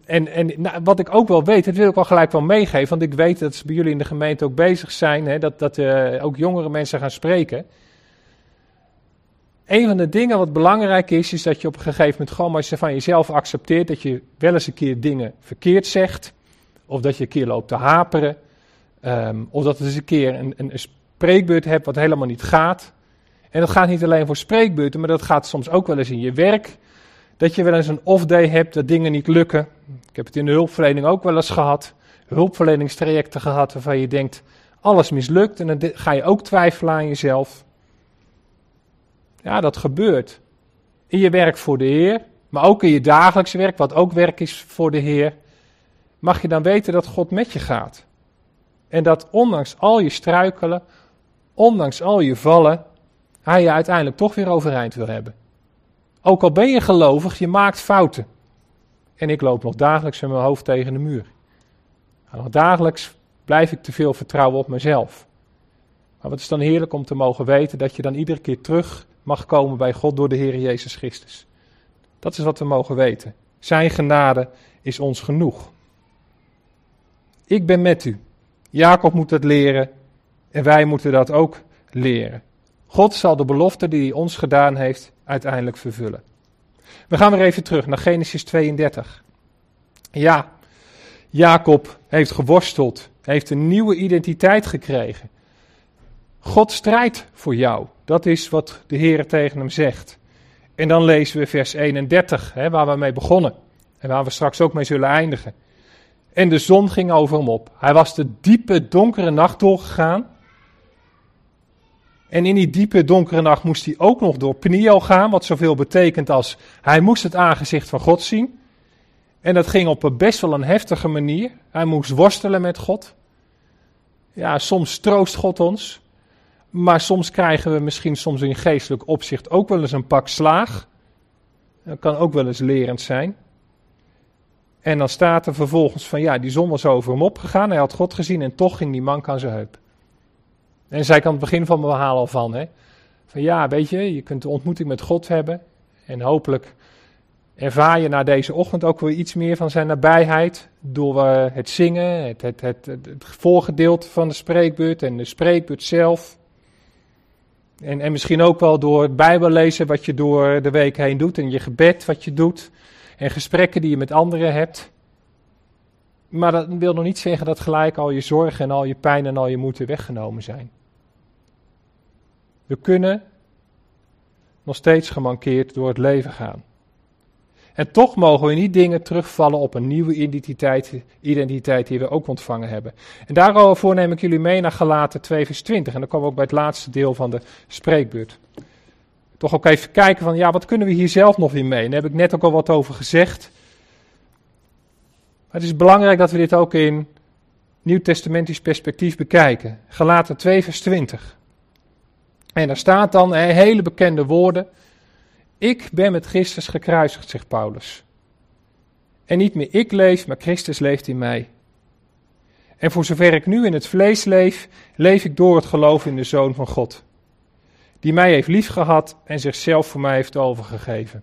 en en nou, wat ik ook wel weet, dat wil ik wel gelijk wel meegeven, want ik weet dat ze bij jullie in de gemeente ook bezig zijn, hè, dat, dat uh, ook jongere mensen gaan spreken. Een van de dingen wat belangrijk is, is dat je op een gegeven moment gewoon maar van jezelf accepteert dat je wel eens een keer dingen verkeerd zegt, of dat je een keer loopt te haperen, um, of dat je eens een keer een, een spreekbeurt hebt wat helemaal niet gaat. En dat gaat niet alleen voor spreekbeurten, maar dat gaat soms ook wel eens in je werk. Dat je wel eens een off-day hebt, dat dingen niet lukken. Ik heb het in de hulpverlening ook wel eens gehad. Hulpverleningstrajecten gehad waarvan je denkt, alles mislukt en dan ga je ook twijfelen aan jezelf. Ja, dat gebeurt. In je werk voor de Heer, maar ook in je dagelijkse werk, wat ook werk is voor de Heer, mag je dan weten dat God met je gaat. En dat ondanks al je struikelen, ondanks al je vallen, hij je uiteindelijk toch weer overeind wil hebben. Ook al ben je gelovig, je maakt fouten. En ik loop nog dagelijks met mijn hoofd tegen de muur. Nog dagelijks blijf ik te veel vertrouwen op mezelf. Maar wat is dan heerlijk om te mogen weten dat je dan iedere keer terug mag komen bij God door de Heer Jezus Christus. Dat is wat we mogen weten. Zijn genade is ons genoeg. Ik ben met u. Jacob moet dat leren en wij moeten dat ook leren. God zal de belofte die hij ons gedaan heeft uiteindelijk vervullen. We gaan weer even terug naar Genesis 32. Ja, Jacob heeft geworsteld, heeft een nieuwe identiteit gekregen. God strijdt voor jou. Dat is wat de Heer tegen hem zegt. En dan lezen we vers 31, hè, waar we mee begonnen. En waar we straks ook mee zullen eindigen. En de zon ging over hem op. Hij was de diepe, donkere nacht doorgegaan. En in die diepe, donkere nacht moest hij ook nog door Peniel gaan, wat zoveel betekent als hij moest het aangezicht van God zien. En dat ging op een best wel een heftige manier. Hij moest worstelen met God. Ja, soms troost God ons. Maar soms krijgen we misschien soms in geestelijk opzicht ook wel eens een pak slaag. Dat kan ook wel eens lerend zijn. En dan staat er vervolgens van ja, die zon was over hem opgegaan. Hij had God gezien en toch ging die man aan zijn heup. En zei ik aan het begin van mijn verhaal al van. Hè, van ja, weet je, je kunt de ontmoeting met God hebben. En hopelijk ervaar je na deze ochtend ook weer iets meer van zijn nabijheid. Door uh, het zingen, het, het, het, het, voorgedeelte van de spreekbeurt en de spreekbeurt zelf. En, en misschien ook wel door het Bijbellezen wat je door de week heen doet. En je gebed wat je doet. En gesprekken die je met anderen hebt. Maar dat wil nog niet zeggen dat gelijk al je zorgen en al je pijn en al je moeite weggenomen zijn. We kunnen nog steeds gemankeerd door het leven gaan. En toch mogen we niet dingen terugvallen op een nieuwe identiteit, identiteit die we ook ontvangen hebben. En daarover neem ik jullie mee naar Galaten 2 vers 20. En dan komen we ook bij het laatste deel van de spreekbeurt. Toch ook even kijken van, ja, wat kunnen we hier zelf nog weer mee? Daar heb ik net ook al wat over gezegd. Maar het is belangrijk dat we dit ook in nieuw-testamentisch perspectief bekijken. Galaten 2 vers 20. En daar staat dan hele bekende woorden. Ik ben met Christus gekruisigd, zegt Paulus. En niet meer ik leef, maar Christus leeft in mij. En voor zover ik nu in het vlees leef, leef ik door het geloof in de Zoon van God. Die mij heeft liefgehad en zichzelf voor mij heeft overgegeven.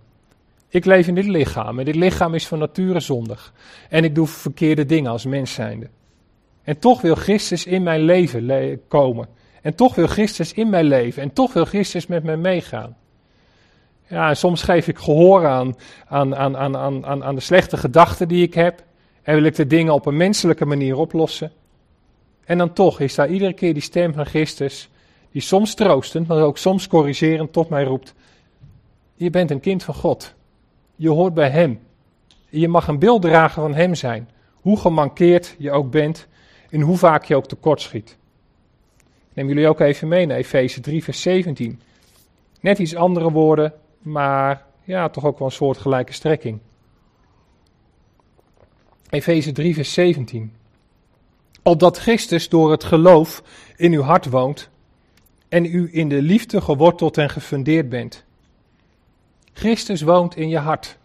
Ik leef in dit lichaam en dit lichaam is van nature zondig. En ik doe verkeerde dingen als mens zijnde. En toch wil Christus in mijn leven komen. En toch wil Christus in mijn leven. En toch wil Christus met mij meegaan. Ja, en soms geef ik gehoor aan, aan, aan, aan, aan, aan de slechte gedachten die ik heb. En wil ik de dingen op een menselijke manier oplossen. En dan toch is daar iedere keer die stem van Christus, die soms troostend, maar ook soms corrigerend tot mij roept. Je bent een kind van God. Je hoort bij Hem. Je mag een beelddrager van Hem zijn. Hoe gemankeerd je ook bent en hoe vaak je ook tekortschiet. Neem jullie ook even mee naar Efeze 3, vers 17. Net iets andere woorden, maar ja, toch ook wel een soort gelijke strekking. Efeze 3, vers 17. Opdat Christus door het geloof in uw hart woont en u in de liefde geworteld en gefundeerd bent. Christus woont in je hart.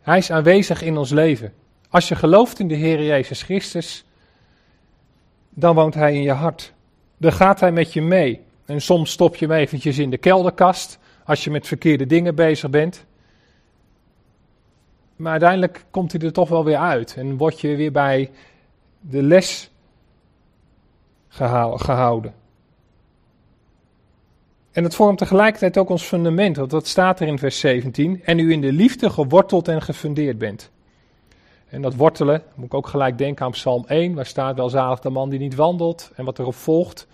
Hij is aanwezig in ons leven. Als je gelooft in de Heer Jezus Christus, dan woont Hij in je hart. Dan gaat Hij met je mee. En soms stop je hem eventjes in de kelderkast als je met verkeerde dingen bezig bent. Maar uiteindelijk komt hij er toch wel weer uit en word je weer bij de les gehouden. En het vormt tegelijkertijd ook ons fundament, want dat staat er in vers 17. En u in de liefde geworteld en gefundeerd bent. En dat wortelen, moet ik ook gelijk denken aan Psalm 1, waar staat wel zalig de man die niet wandelt en wat erop volgt.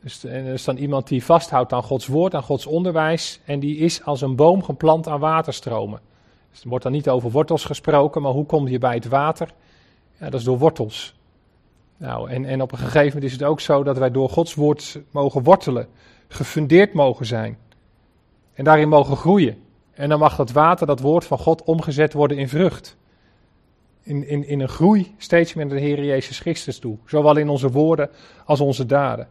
Dus, en er is dan iemand die vasthoudt aan Gods woord, aan Gods onderwijs. En die is als een boom geplant aan waterstromen. Dus er wordt dan niet over wortels gesproken, maar hoe kom je bij het water? Ja, dat is door wortels. Nou, en, en op een gegeven moment is het ook zo dat wij door Gods woord mogen wortelen, gefundeerd mogen zijn. En daarin mogen groeien. En dan mag dat water, dat woord van God, omgezet worden in vrucht. In, in, in een groei steeds meer naar de Heer Jezus Christus toe. Zowel in onze woorden als onze daden.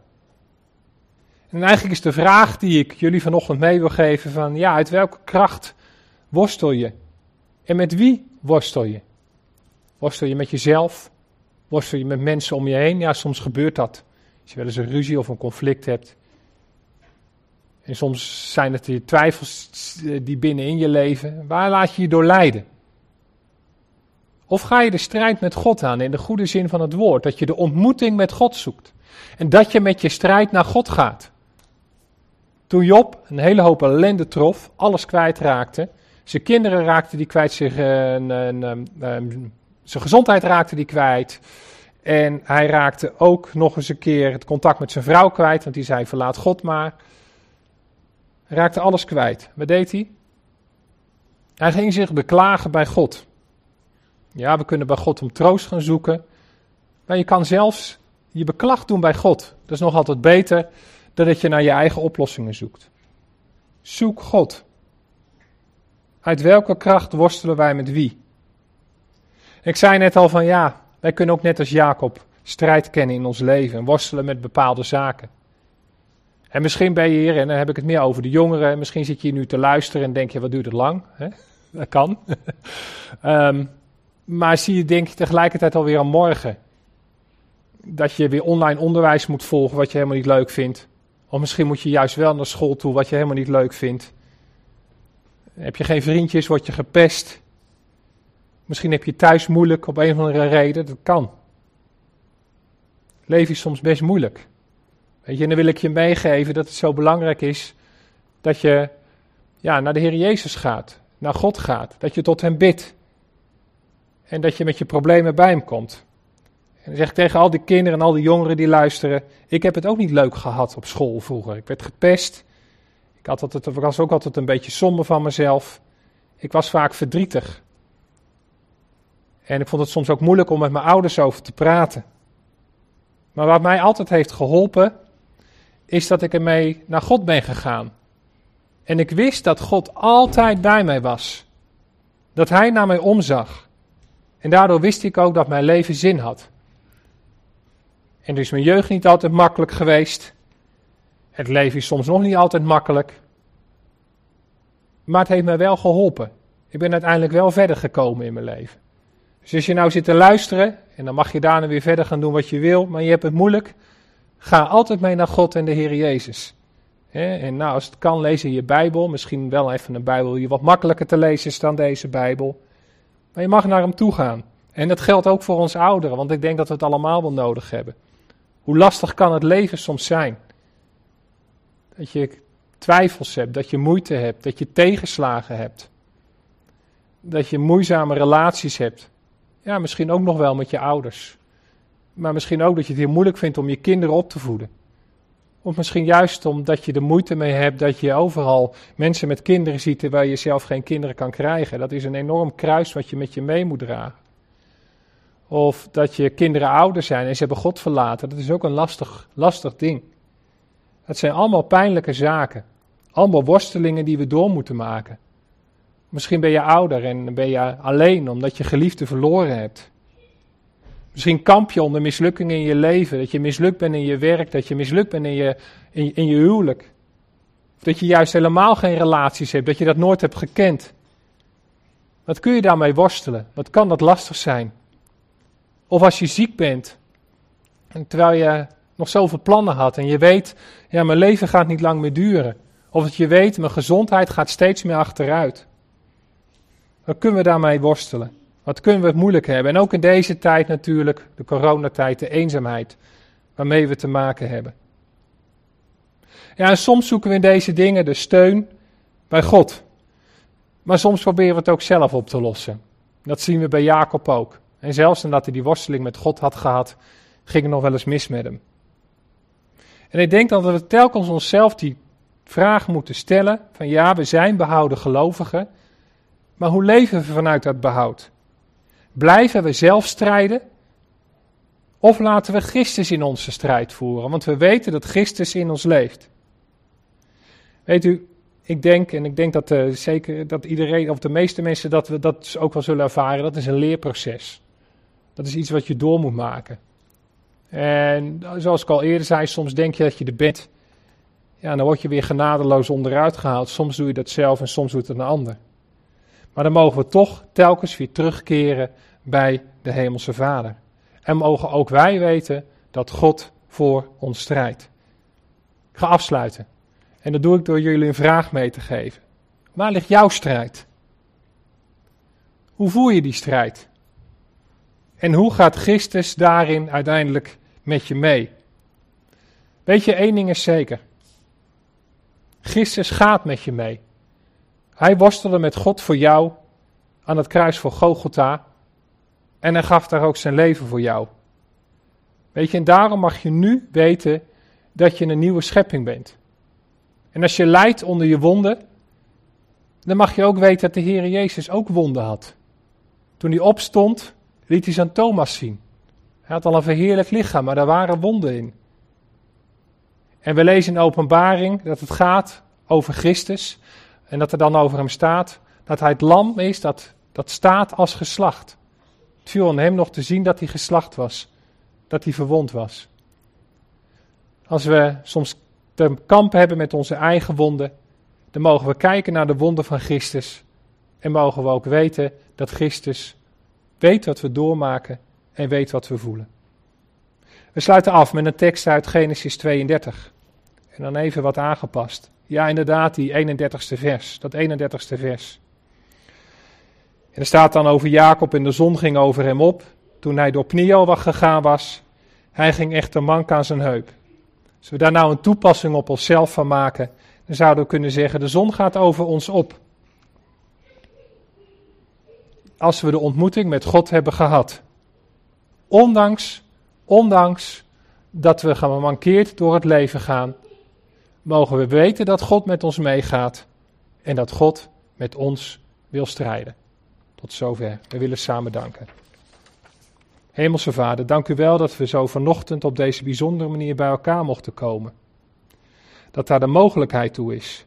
En eigenlijk is de vraag die ik jullie vanochtend mee wil geven van, ja, uit welke kracht worstel je? En met wie worstel je? Worstel je met jezelf? Worstel je met mensen om je heen? Ja, soms gebeurt dat. Als je wel eens een ruzie of een conflict hebt. En soms zijn het die twijfels die binnenin je leven. Waar laat je je door leiden? Of ga je de strijd met God aan in de goede zin van het woord? Dat je de ontmoeting met God zoekt. En dat je met je strijd naar God gaat. Toen Job een hele hoop ellende trof, alles kwijtraakte. Zijn kinderen raakten die kwijt, uh, zijn gezondheid raakte die kwijt. En hij raakte ook nog eens een keer het contact met zijn vrouw kwijt, want die zei: Verlaat God maar. Hij raakte alles kwijt. Wat deed hij? Hij ging zich beklagen bij God. Ja, we kunnen bij God om troost gaan zoeken. Maar je kan zelfs je beklag doen bij God. Dat is nog altijd beter dan dat je naar je eigen oplossingen zoekt. Zoek God. Uit welke kracht worstelen wij met wie? Ik zei net al van ja, wij kunnen ook net als Jacob strijd kennen in ons leven en worstelen met bepaalde zaken. En misschien ben je hier, en dan heb ik het meer over de jongeren, misschien zit je hier nu te luisteren en denk je, wat duurt het lang? Dat kan. um, maar zie je denk je tegelijkertijd alweer aan morgen. Dat je weer online onderwijs moet volgen wat je helemaal niet leuk vindt. Of misschien moet je juist wel naar school toe wat je helemaal niet leuk vindt. Heb je geen vriendjes, word je gepest. Misschien heb je thuis moeilijk op een of andere reden, dat kan. Leven is soms best moeilijk. Weet je, en dan wil ik je meegeven dat het zo belangrijk is dat je ja, naar de Heer Jezus gaat, naar God gaat, dat je tot Hem bidt. En dat je met je problemen bij Hem komt. En zeg ik tegen al die kinderen en al die jongeren die luisteren, ik heb het ook niet leuk gehad op school vroeger. Ik werd gepest, ik, had altijd, ik was ook altijd een beetje somber van mezelf. Ik was vaak verdrietig. En ik vond het soms ook moeilijk om met mijn ouders over te praten. Maar wat mij altijd heeft geholpen, is dat ik ermee naar God ben gegaan. En ik wist dat God altijd bij mij was. Dat Hij naar mij omzag. En daardoor wist ik ook dat mijn leven zin had. En dus mijn jeugd niet altijd makkelijk geweest. Het leven is soms nog niet altijd makkelijk. Maar het heeft mij wel geholpen. Ik ben uiteindelijk wel verder gekomen in mijn leven. Dus als je nou zit te luisteren, en dan mag je daarna weer verder gaan doen wat je wil, maar je hebt het moeilijk, ga altijd mee naar God en de Heer Jezus. En nou, als het kan, lees in je Bijbel. Misschien wel even een Bijbel die wat makkelijker te lezen is dan deze Bijbel. Maar je mag naar hem toe gaan. En dat geldt ook voor ons ouderen, want ik denk dat we het allemaal wel nodig hebben. Hoe lastig kan het leven soms zijn? Dat je twijfels hebt, dat je moeite hebt, dat je tegenslagen hebt. Dat je moeizame relaties hebt. Ja, misschien ook nog wel met je ouders. Maar misschien ook dat je het heel moeilijk vindt om je kinderen op te voeden. Of misschien juist omdat je er moeite mee hebt dat je overal mensen met kinderen ziet terwijl je zelf geen kinderen kan krijgen. Dat is een enorm kruis wat je met je mee moet dragen. Of dat je kinderen ouder zijn en ze hebben God verlaten. Dat is ook een lastig, lastig ding. Het zijn allemaal pijnlijke zaken. Allemaal worstelingen die we door moeten maken. Misschien ben je ouder en ben je alleen omdat je geliefde verloren hebt. Misschien kamp je onder mislukkingen in je leven. Dat je mislukt bent in je werk, dat je mislukt bent in je, in, in je huwelijk. Of dat je juist helemaal geen relaties hebt, dat je dat nooit hebt gekend. Wat kun je daarmee worstelen? Wat kan dat lastig zijn? Of als je ziek bent, en terwijl je nog zoveel plannen had en je weet, ja, mijn leven gaat niet lang meer duren. Of dat je weet, mijn gezondheid gaat steeds meer achteruit. Wat kunnen we daarmee worstelen? Wat kunnen we het moeilijk hebben? En ook in deze tijd natuurlijk, de coronatijd, de eenzaamheid waarmee we te maken hebben. Ja, en soms zoeken we in deze dingen de steun bij God. Maar soms proberen we het ook zelf op te lossen. Dat zien we bij Jacob ook. En zelfs nadat hij die worsteling met God had gehad, ging het nog wel eens mis met hem. En ik denk dat we telkens onszelf die vraag moeten stellen: van ja, we zijn behouden gelovigen, maar hoe leven we vanuit dat behoud? Blijven we zelf strijden? Of laten we Christus in onze strijd voeren, want we weten dat Christus in ons leeft. Weet u, ik denk, en ik denk dat uh, zeker dat iedereen, of de meeste mensen, dat we dat ook wel zullen ervaren, dat is een leerproces. Dat is iets wat je door moet maken. En zoals ik al eerder zei, soms denk je dat je er bent. Ja, dan word je weer genadeloos onderuit gehaald. Soms doe je dat zelf en soms doet het een ander. Maar dan mogen we toch telkens weer terugkeren bij de Hemelse Vader. En mogen ook wij weten dat God voor ons strijdt. Ik ga afsluiten. En dat doe ik door jullie een vraag mee te geven. Waar ligt jouw strijd? Hoe voer je die strijd? En hoe gaat Christus daarin uiteindelijk met je mee? Weet je, één ding is zeker. Christus gaat met je mee. Hij worstelde met God voor jou aan het kruis voor Golgotha. En hij gaf daar ook zijn leven voor jou. Weet je, en daarom mag je nu weten dat je een nieuwe schepping bent. En als je lijdt onder je wonden, dan mag je ook weten dat de Heer Jezus ook wonden had. Toen hij opstond, liet hij zijn Thomas zien. Hij had al een verheerlijk lichaam, maar daar waren wonden in. En we lezen in openbaring dat het gaat over Christus. En dat er dan over hem staat dat hij het lam is dat, dat staat als geslacht. Het viel hem nog te zien dat hij geslacht was. Dat hij verwond was. Als we soms te kampen hebben met onze eigen wonden, dan mogen we kijken naar de wonden van Christus. En mogen we ook weten dat Christus weet wat we doormaken en weet wat we voelen. We sluiten af met een tekst uit Genesis 32. En dan even wat aangepast. Ja, inderdaad, die 31ste vers. Dat 31ste vers. En er staat dan over Jacob en de zon ging over hem op. Toen hij door Pnio gegaan was. Hij ging echter mank aan zijn heup. Als we daar nou een toepassing op onszelf van maken, dan zouden we kunnen zeggen: de zon gaat over ons op. Als we de ontmoeting met God hebben gehad. Ondanks, ondanks dat we gemankeerd door het leven gaan, mogen we weten dat God met ons meegaat en dat God met ons wil strijden. Tot zover. We willen samen danken. Hemelse Vader, dank u wel dat we zo vanochtend op deze bijzondere manier bij elkaar mochten komen. Dat daar de mogelijkheid toe is.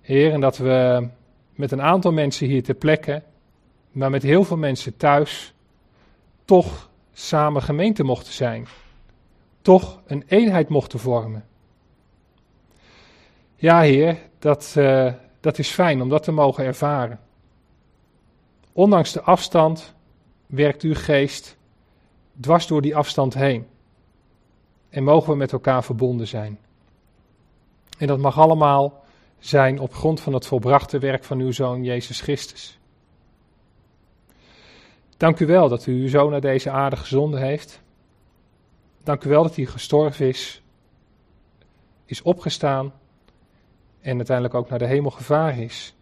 Heer, en dat we met een aantal mensen hier ter plekke, maar met heel veel mensen thuis, toch samen gemeente mochten zijn. Toch een eenheid mochten vormen. Ja, Heer, dat, uh, dat is fijn om dat te mogen ervaren. Ondanks de afstand werkt uw geest dwars door die afstand heen. En mogen we met elkaar verbonden zijn. En dat mag allemaal zijn op grond van het volbrachte werk van uw Zoon Jezus Christus. Dank u wel dat u uw Zoon naar deze aarde gezonden heeft. Dank u wel dat hij gestorven is, is opgestaan en uiteindelijk ook naar de hemel gevaren is.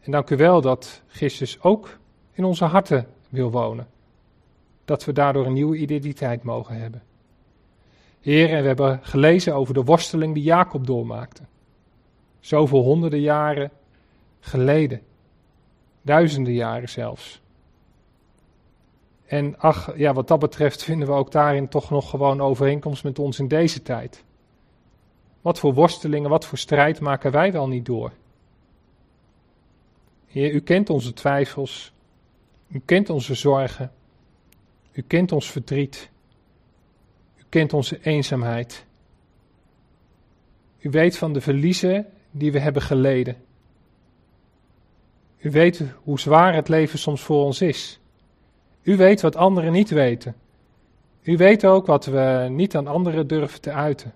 En dank u wel dat Christus ook in onze harten wil wonen. Dat we daardoor een nieuwe identiteit mogen hebben. Heer, en we hebben gelezen over de worsteling die Jacob doormaakte. Zoveel honderden jaren geleden. Duizenden jaren zelfs. En ach, ja, wat dat betreft vinden we ook daarin toch nog gewoon overeenkomst met ons in deze tijd. Wat voor worstelingen, wat voor strijd maken wij wel niet door? Heer, u kent onze twijfels, u kent onze zorgen, u kent ons verdriet, u kent onze eenzaamheid. U weet van de verliezen die we hebben geleden. U weet hoe zwaar het leven soms voor ons is. U weet wat anderen niet weten. U weet ook wat we niet aan anderen durven te uiten.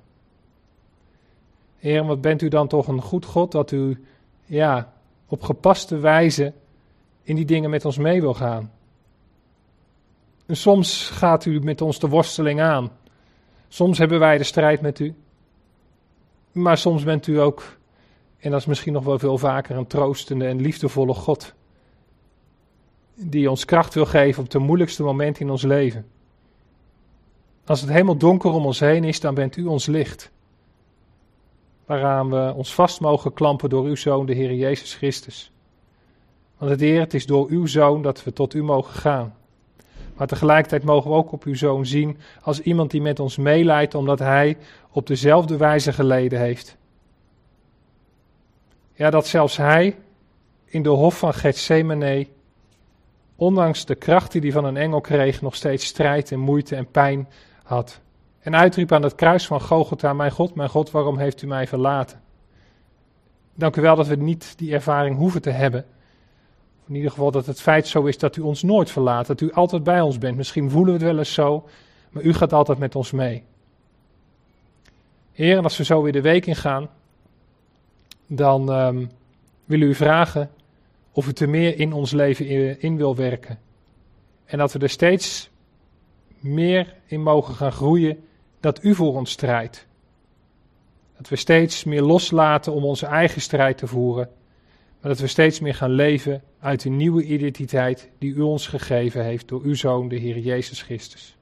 Heer, wat bent u dan toch een goed God dat u, ja, op gepaste wijze in die dingen met ons mee wil gaan. En soms gaat u met ons de worsteling aan. Soms hebben wij de strijd met u. Maar soms bent u ook, en dat is misschien nog wel veel vaker, een troostende en liefdevolle God. Die ons kracht wil geven op de moeilijkste moment in ons leven. Als het helemaal donker om ons heen is, dan bent u ons licht waaraan we ons vast mogen klampen door uw Zoon, de Heer Jezus Christus. Want het Heer, het is door uw Zoon dat we tot u mogen gaan. Maar tegelijkertijd mogen we ook op uw zoon zien als iemand die met ons meeleidt, omdat hij op dezelfde wijze geleden heeft. Ja, dat zelfs hij in de hof van Gethsemane, ondanks de kracht die hij van een engel kreeg, nog steeds strijd en moeite en pijn had. En uitriep aan het kruis van Gogota, mijn God, mijn God, waarom heeft u mij verlaten? Dank u wel dat we niet die ervaring hoeven te hebben. In ieder geval dat het feit zo is dat u ons nooit verlaat, dat u altijd bij ons bent. Misschien voelen we het wel eens zo, maar u gaat altijd met ons mee. Heer, en als we zo weer de week ingaan, dan um, willen u vragen of u te meer in ons leven in, in wil werken. En dat we er steeds meer in mogen gaan groeien dat u voor ons strijdt. Dat we steeds meer loslaten om onze eigen strijd te voeren. Maar dat we steeds meer gaan leven uit de nieuwe identiteit die u ons gegeven heeft door uw Zoon, de Heer Jezus Christus.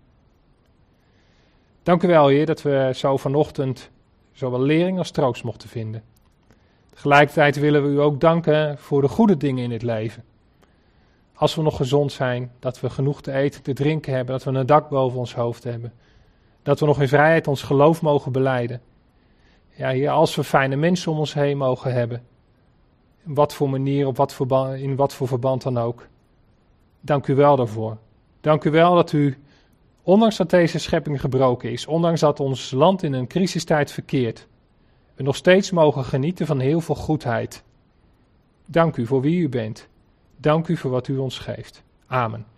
Dank u wel, Heer, dat we zo vanochtend zowel lering als troost mochten vinden. Tegelijkertijd willen we u ook danken voor de goede dingen in het leven. Als we nog gezond zijn, dat we genoeg te eten, te drinken hebben, dat we een dak boven ons hoofd hebben. Dat we nog in vrijheid ons geloof mogen beleiden. Ja, Heer, als we fijne mensen om ons heen mogen hebben. In wat voor manier, op wat voor, in wat voor verband dan ook. Dank u wel daarvoor. Dank u wel dat u, ondanks dat deze schepping gebroken is, ondanks dat ons land in een crisistijd verkeert, we nog steeds mogen genieten van heel veel goedheid. Dank u voor wie u bent. Dank u voor wat u ons geeft. Amen.